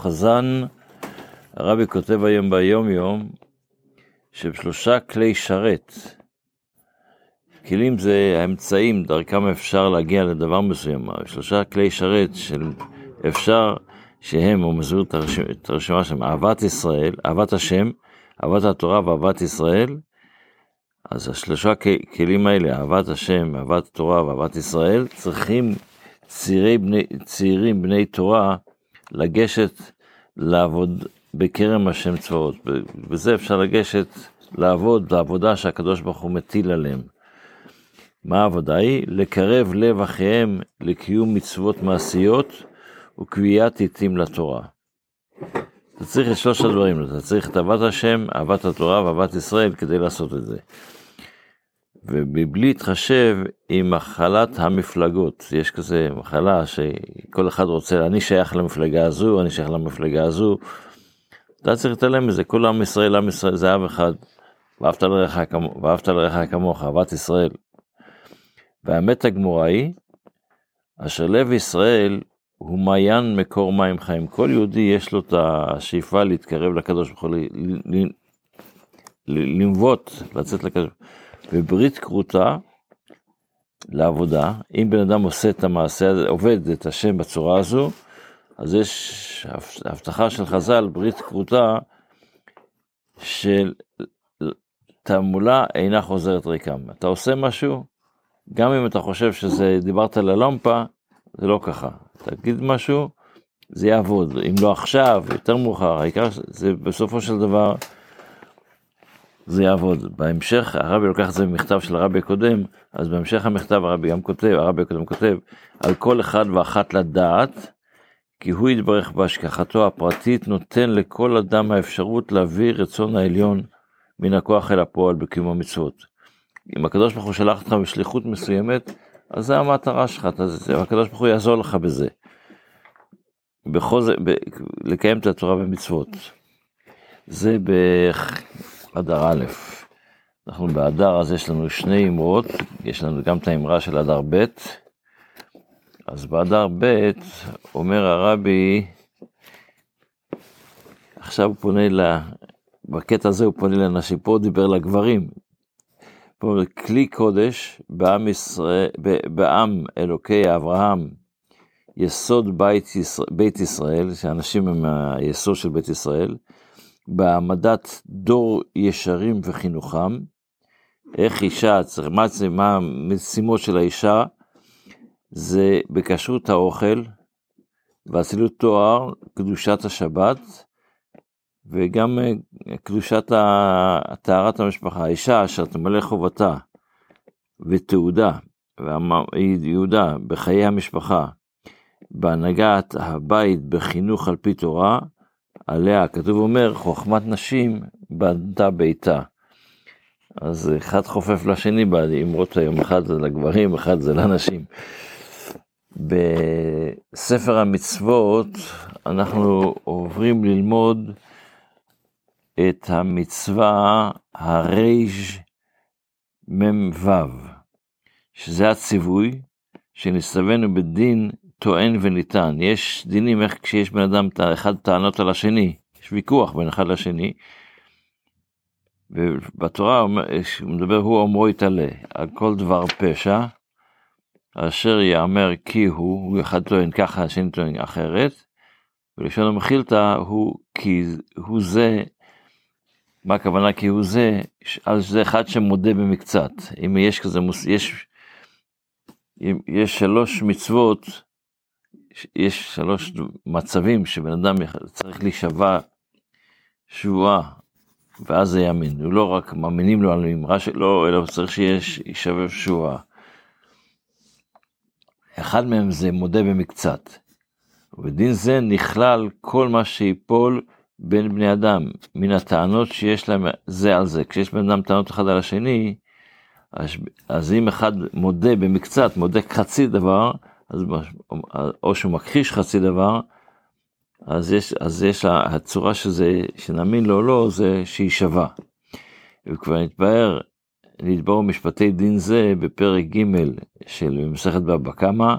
חזן, הרבי כותב היום ביום יום, שבשלושה כלי שרת, כלים זה האמצעים, דרכם אפשר להגיע לדבר מסוים, שלושה כלי שרת של אפשר שהם, הוא מסביר את הרשימה שלהם, אהבת ישראל, אהבת השם, אהבת התורה ואהבת ישראל, אז השלושה כלים האלה, אהבת השם, אהבת התורה ואהבת ישראל, צריכים צעירי בני, צעירים בני תורה לגשת לעבוד בכרם השם צבאות. בזה אפשר לגשת לעבוד בעבודה שהקדוש ברוך הוא מטיל עליהם. מה העבודה היא? לקרב לב אחיהם לקיום מצוות מעשיות וקביעת עיתים לתורה. אתה צריך את שלושת הדברים, אתה צריך את אהבת השם, אהבת התורה ואהבת ישראל כדי לעשות את זה. ומבלי להתחשב עם מחלת המפלגות, יש כזה מחלה שכל אחד רוצה, אני שייך למפלגה הזו, אני שייך למפלגה הזו, אתה צריך להתעלם מזה, כל עם ישראל, עם ישראל זה עם אחד, ואהבת לרעך כמוך, ואהבת כמוך, אהבת ישראל. והאמת הגמורה היא, אשר לב ישראל הוא מעיין מקור מים חיים. כל יהודי יש לו את השאיפה להתקרב לקדוש ברוך הוא, לנבוט, לצאת לקדוש ברוך הוא. וברית כרותה לעבודה, אם בן אדם עושה את המעשה הזה, עובד את השם בצורה הזו, אז יש הבטחה של חז"ל, ברית כרותה, של תעמולה אינה חוזרת ריקם. אתה עושה משהו, גם אם אתה חושב שזה, דיברת על הלמפה, זה לא ככה. תגיד משהו, זה יעבוד. אם לא עכשיו, יותר מאוחר, העיקר זה בסופו של דבר זה יעבוד. בהמשך הרבי לוקח את זה ממכתב של הרבי הקודם, אז בהמשך המכתב הרבי גם כותב, הרבי הקודם כותב, על כל אחד ואחת לדעת, כי הוא יתברך בהשגחתו הפרטית, נותן לכל אדם האפשרות להביא רצון העליון מן הכוח אל הפועל בקיום המצוות. אם הקדוש ברוך הוא שלח אותך בשליחות מסוימת, אז זה המטרה שלך, הקדוש ברוך הוא יעזור לך בזה. בכל ב, לקיים את התורה ומצוות. זה אדר א', אנחנו באדר אז יש לנו שני אמרות, יש לנו גם את האמרה של אדר ב', אז באדר ב' אומר הרבי, עכשיו הוא פונה ל... בקטע הזה הוא פונה לאנשים, פה הוא דיבר לגברים. פה כלי קודש בעם, ישראל, בעם אלוקי אברהם, יסוד בית ישראל, בית ישראל, שאנשים הם היסוד של בית ישראל, בהעמדת דור ישרים וחינוכם, איך אישה, מה, המשימות של האישה, זה בכשרות האוכל, ואצילות תואר, קדושת השבת, וגם אה, קדושת טהרת המשפחה. האישה אשר תמלא חובתה ותעודה, ויהודה בחיי המשפחה, בהנהגת הבית בחינוך על פי תורה, עליה, כתוב אומר, חוכמת נשים בנתה ביתה. אז אחד חופף לשני באמרות היום, אחד זה לגברים, אחד זה לנשים. בספר המצוות אנחנו עוברים ללמוד את המצווה הרייז' מ"ו, שזה הציווי שנסתווינו בדין טוען וניתן. יש דינים איך כשיש בן אדם אחד טענות על השני, יש ויכוח בין אחד לשני. ובתורה מדבר הוא אומרו יתעלה על כל דבר פשע, אשר יאמר כי הוא, הוא אחד טוען ככה, השני טוען אחרת, ולשון המחילתא הוא כי הוא זה, מה הכוונה כי הוא זה, על זה אחד שמודה במקצת, אם יש כזה, יש, יש שלוש מצוות יש שלוש מצבים שבן אדם צריך להישבע שבועה, ואז זה יאמין. הוא לא רק מאמינים לו על אמרה שלו, אלא הוא צריך שיש, יישבב שבועה. אחד מהם זה מודה במקצת. ובדין זה נכלל כל מה שיפול בין בני אדם, מן הטענות שיש להם זה על זה. כשיש בן אדם טענות אחד על השני, אז, אז אם אחד מודה במקצת, מודה חצי דבר, אז או שהוא מכחיש חצי דבר, אז יש, אז יש הצורה שזה, שנאמין לו או לא, זה שהיא שווה. וכבר נתבהר, נתברר משפטי דין זה בפרק ג' של מסכת בבא קמא,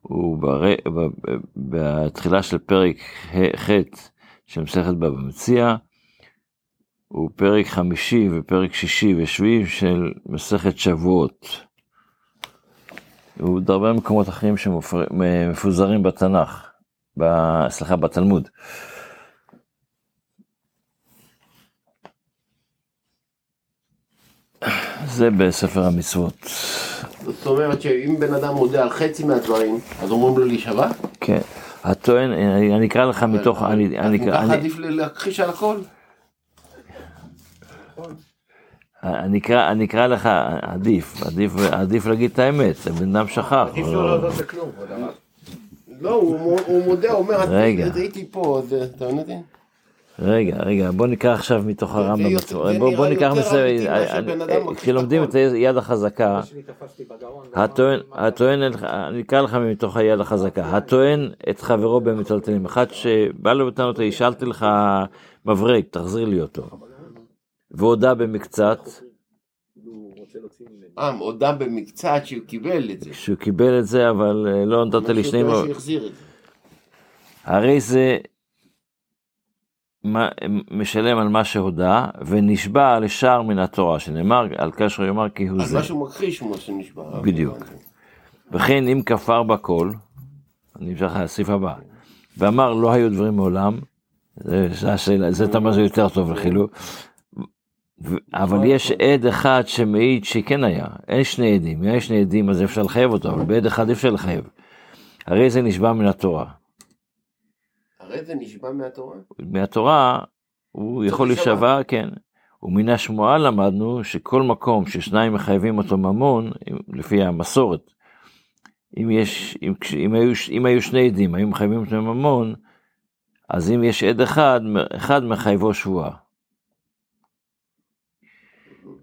הוא בר... בתחילה של פרק ח' של מסכת בבא מציע, הוא פרק חמישי ופרק שישי ושביעי של מסכת שבועות. הוא בהרבה מקומות אחרים שמפוזרים בתנ"ך. סליחה, בתלמוד. זה בספר המצוות. זאת אומרת שאם בן אדם מודה על חצי מהדברים, אז אומרים לו להישבע? כן. הטוען, אני אקרא לך מתוך... אז אני מוכרח עדיף להכחיש על הכל? אני אקרא, אני אקרא לך, עדיף, עדיף, עדיף להגיד את האמת, הבן אדם שכח. עדיף לא להודות בכלום. לא, הוא הוא מודה, הוא אומר, רגע. "אז הייתי פה, אז אתה מבין אותי? רגע, רגע, בוא נקרא עכשיו מתוך הרמב"ם. בוא ניקח אדם מכחיש כשלומדים את. היד החזקה. הטוען, אני אקרא לך מתוך היד החזקה, הטוען את חברו במטלטלים, אחד שבא לו בטענות, השאלתי לך מברג, תחזיר לי אותו. והודה במקצת, ממני. אה, הודה במקצת שהוא קיבל את זה. שהוא קיבל את זה, אבל אה, לא נתת לי שני... משהו שהחזיר את זה. הרי זה מה- משלם על מה שהודה, ונשבע לשער מן התורה, שנאמר, על קשר יאמר כי הוא זה. משהו מכחיש כמו שנשבע. בדיוק. וכן אם כפר בכל, אני אמשך לסעיף הבא, ואמר לא היו דברים מעולם, זה- זה זה זה יותר טוב לחילו, ו- אבל יש עד אחד שמעיד שכן היה, אין שני עדים, אם יש שני עדים אז אפשר לחייב אותו, אבל בעד אחד אי אפשר לחייב. הרי זה נשבע מן התורה. הרי זה נשבע מהתורה. מהתורה הוא יכול להישבע. כן. ומן השמועה למדנו שכל מקום ששניים מחייבים אותו ממון, לפי המסורת, אם, יש, אם, אם, היו, אם היו שני עדים, היו מחייבים אותו ממון, אז אם יש עד אחד, אחד מחייבו שבועה.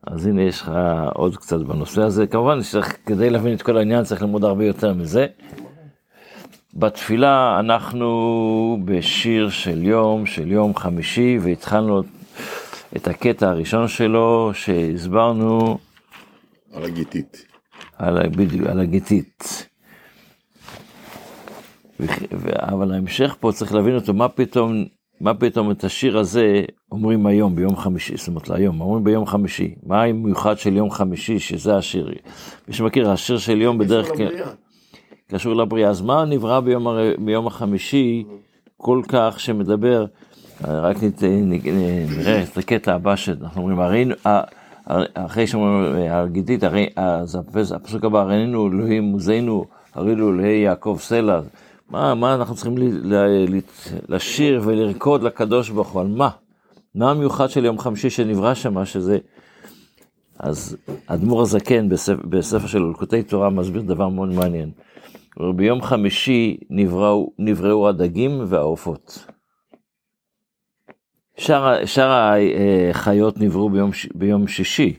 אז הנה יש לך עוד קצת בנושא הזה. כמובן שצריך, כדי להבין את כל העניין צריך ללמוד הרבה יותר מזה. בתפילה אנחנו בשיר של יום, של יום חמישי, והתחלנו את הקטע הראשון שלו, שהסברנו על הגיתית. על, בדיוק, על הגיתית. אבל ההמשך פה צריך להבין אותו, מה פתאום, מה פתאום את השיר הזה אומרים היום, ביום חמישי, זאת אומרת להיום, אומרים ביום חמישי. מה המיוחד של יום חמישי, שזה השיר? מי שמכיר, השיר של יום בדרך כלל... קשור לבריאה. אז מה נברא ביום, הר... ביום החמישי כל כך שמדבר, רק נראה את הקטע הבא שאנחנו אומרים, הרי אחרי שאומרים על גיתית, הרי אז הפס- הפסוק הבא, הראינו אלוהים מוזינו, הראינו אלוהי יעקב סלע. מה, מה אנחנו צריכים ל... ל... ל... לשיר ולרקוד לקדוש ברוך הוא, על מה? מה המיוחד של יום חמישי שנברא שם, שזה... אז אדמו"ר הזקן בספר, בספר של אלוקותי תורה מסביר דבר מאוד מעניין. ביום חמישי נבראו, נבראו הדגים והעופות. שאר, שאר החיות נבראו ביום, ביום שישי,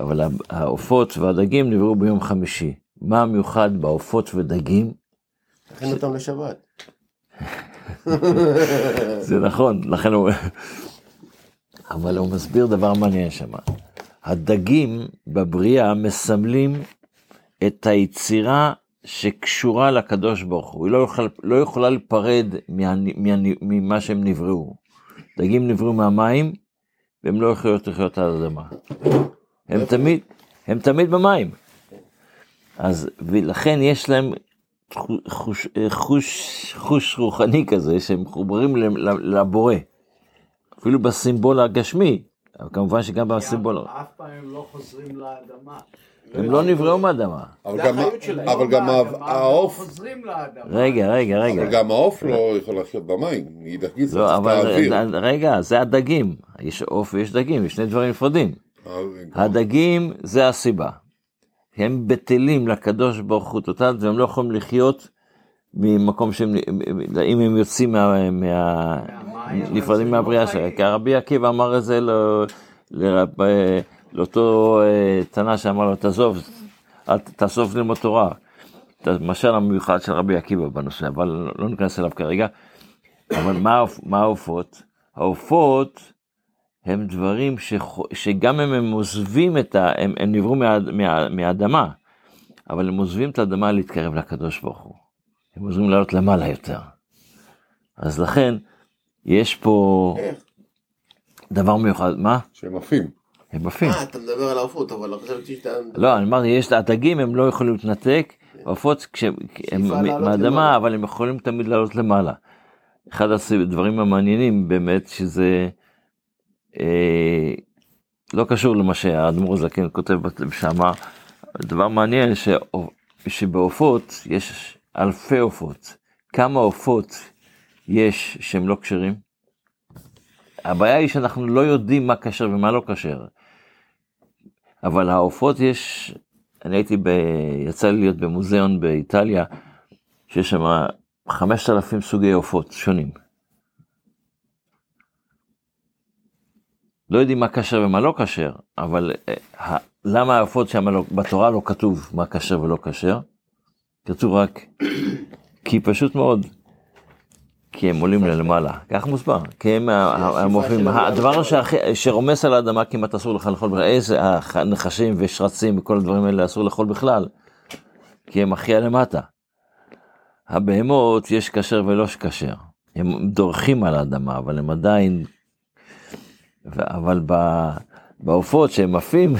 אבל העופות והדגים נבראו ביום חמישי. מה המיוחד בעופות ודגים? תכין אותם לשבת. זה נכון, לכן הוא... אבל הוא מסביר דבר מעניין שם. הדגים בבריאה מסמלים את היצירה שקשורה לקדוש ברוך הוא. היא לא, יכול, לא יכולה להיפרד מה, מה, ממה שהם נבראו. דגים נבראו מהמים, והם לא יכולים לחיות על האדמה. הם תמיד, הם תמיד במים. אז, ולכן יש להם חוש, חוש, חוש רוחני כזה, שהם מחוברים לבורא. אפילו בסימבול הגשמי, אבל כמובן שגם בסימבול, אף פעם הם לא חוזרים לאדמה. הם לא נבראו מהאדמה. אבל זה גם- החיות שלהם. אבל גם לא באדמה, העוף, לא חוזרים לאדמה. רגע, רגע, רגע. אבל גם העוף לא יכול לחיות במים, מאידך גיסא, לא, צריך האוויר. רגע, זה הדגים. יש עוף ויש דגים, יש שני דברים נפרדים. אז- הדגים זה הסיבה. הם בטלים לקדוש ברוך הוא טוטל, והם לא יכולים לחיות ממקום שהם, אם הם יוצאים מה... מה נפרדים מהבריאה הם שלהם. כי הרבי עקיבא אמר את זה אה, לאותו אה, תנא שאמר לו, תעזוב, אל ת- תאסוף ללמוד תורה. המשל המיוחד של רבי עקיבא בנושא, אבל לא ניכנס אליו כרגע. אבל מה העופות? העופות הם דברים שגם אם הם עוזבים את ה... הם, הם נבראו מה, מה, מהאדמה, אבל הם עוזבים את האדמה להתקרב לקדוש ברוך הוא. הם עוזרים לעלות למעלה יותר. אז לכן, יש פה? דבר מיוחד, מה? שהם עפים. הם עפים. אה, אתה מדבר על העופות, אבל חשבתי שאתה... לא, אני אמרתי, יש, הדגים הם לא יכולים להתנתק, עופות כשהם מהאדמה. אבל הם יכולים תמיד לעלות למעלה. אחד הדברים המעניינים באמת, שזה אה, לא קשור למה שהאדמו"ר הזקן כותב שמה, דבר מעניין ש, שבעופות יש אלפי עופות. כמה עופות יש שהם לא כשרים? הבעיה היא שאנחנו לא יודעים מה כשר ומה לא כשר. אבל העופות יש, אני הייתי ב... יצא לי להיות במוזיאון באיטליה, שיש שם 5,000 סוגי עופות שונים. לא יודעים מה כשר ומה לא כשר, אבל אה, למה העופות שם לא, בתורה לא כתוב מה כשר ולא כשר? כתוב רק כי פשוט מאוד, כי הם עולים ללמעלה, כך מוסבר, כי הם ה- ה- הם עופים, של הדבר שרומס על האדמה כמעט אסור לך לאכול בכלל, איזה הח- נחשים ושרצים וכל הדברים האלה אסור לאכול בכלל, כי הם הכי למטה. הבהמות יש כשר ולא כשר, הם דורכים על האדמה, אבל הם עדיין, אבל ב- בעופות שהם עפים,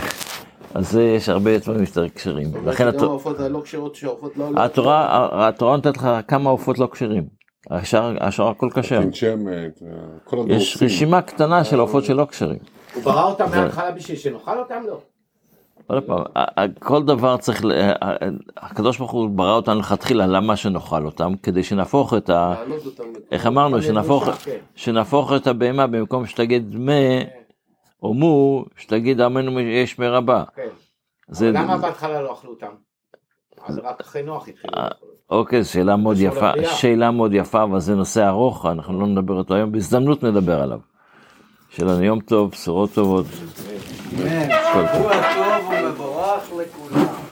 אז יש הרבה דברים יותר כשרים, זאת אומרת לכן שגם הת- העופות הלא כשרות שהעופות לא... לא- התורה, התורה נותנת לך כמה עופות לא כשרים, השאר השאר הכל כשר. שמת, כל כן. יש. רשימה קטנה של עופות שלא כשרים. הוא ברא אותם מההתחלה בשביל שנאכל אותם? לא. עוד פעם, כל דבר צריך, הקדוש ברוך הוא ברא אותנו לכתחילה, למה שנאכל אותם? כדי שנהפוך את ה... איך אמרנו? שנהפוך, כן. שנהפוך את הבהמה במקום שתגיד מה או מו, שתגיד עמנו יש מרבה. כן. למה בהתחלה לא אכלו אותם? אז רק אחרי נוח התחילו אה. אוקיי, שאלה מאוד יפה. שאלה מאוד יפה, אבל זה נושא ארוך, אנחנו לא נדבר אותו היום, בהזדמנות נדבר עליו. שיהיה לנו יום טוב, בשורות טובות. טוב. שבוע טוב ומבורך לכולם.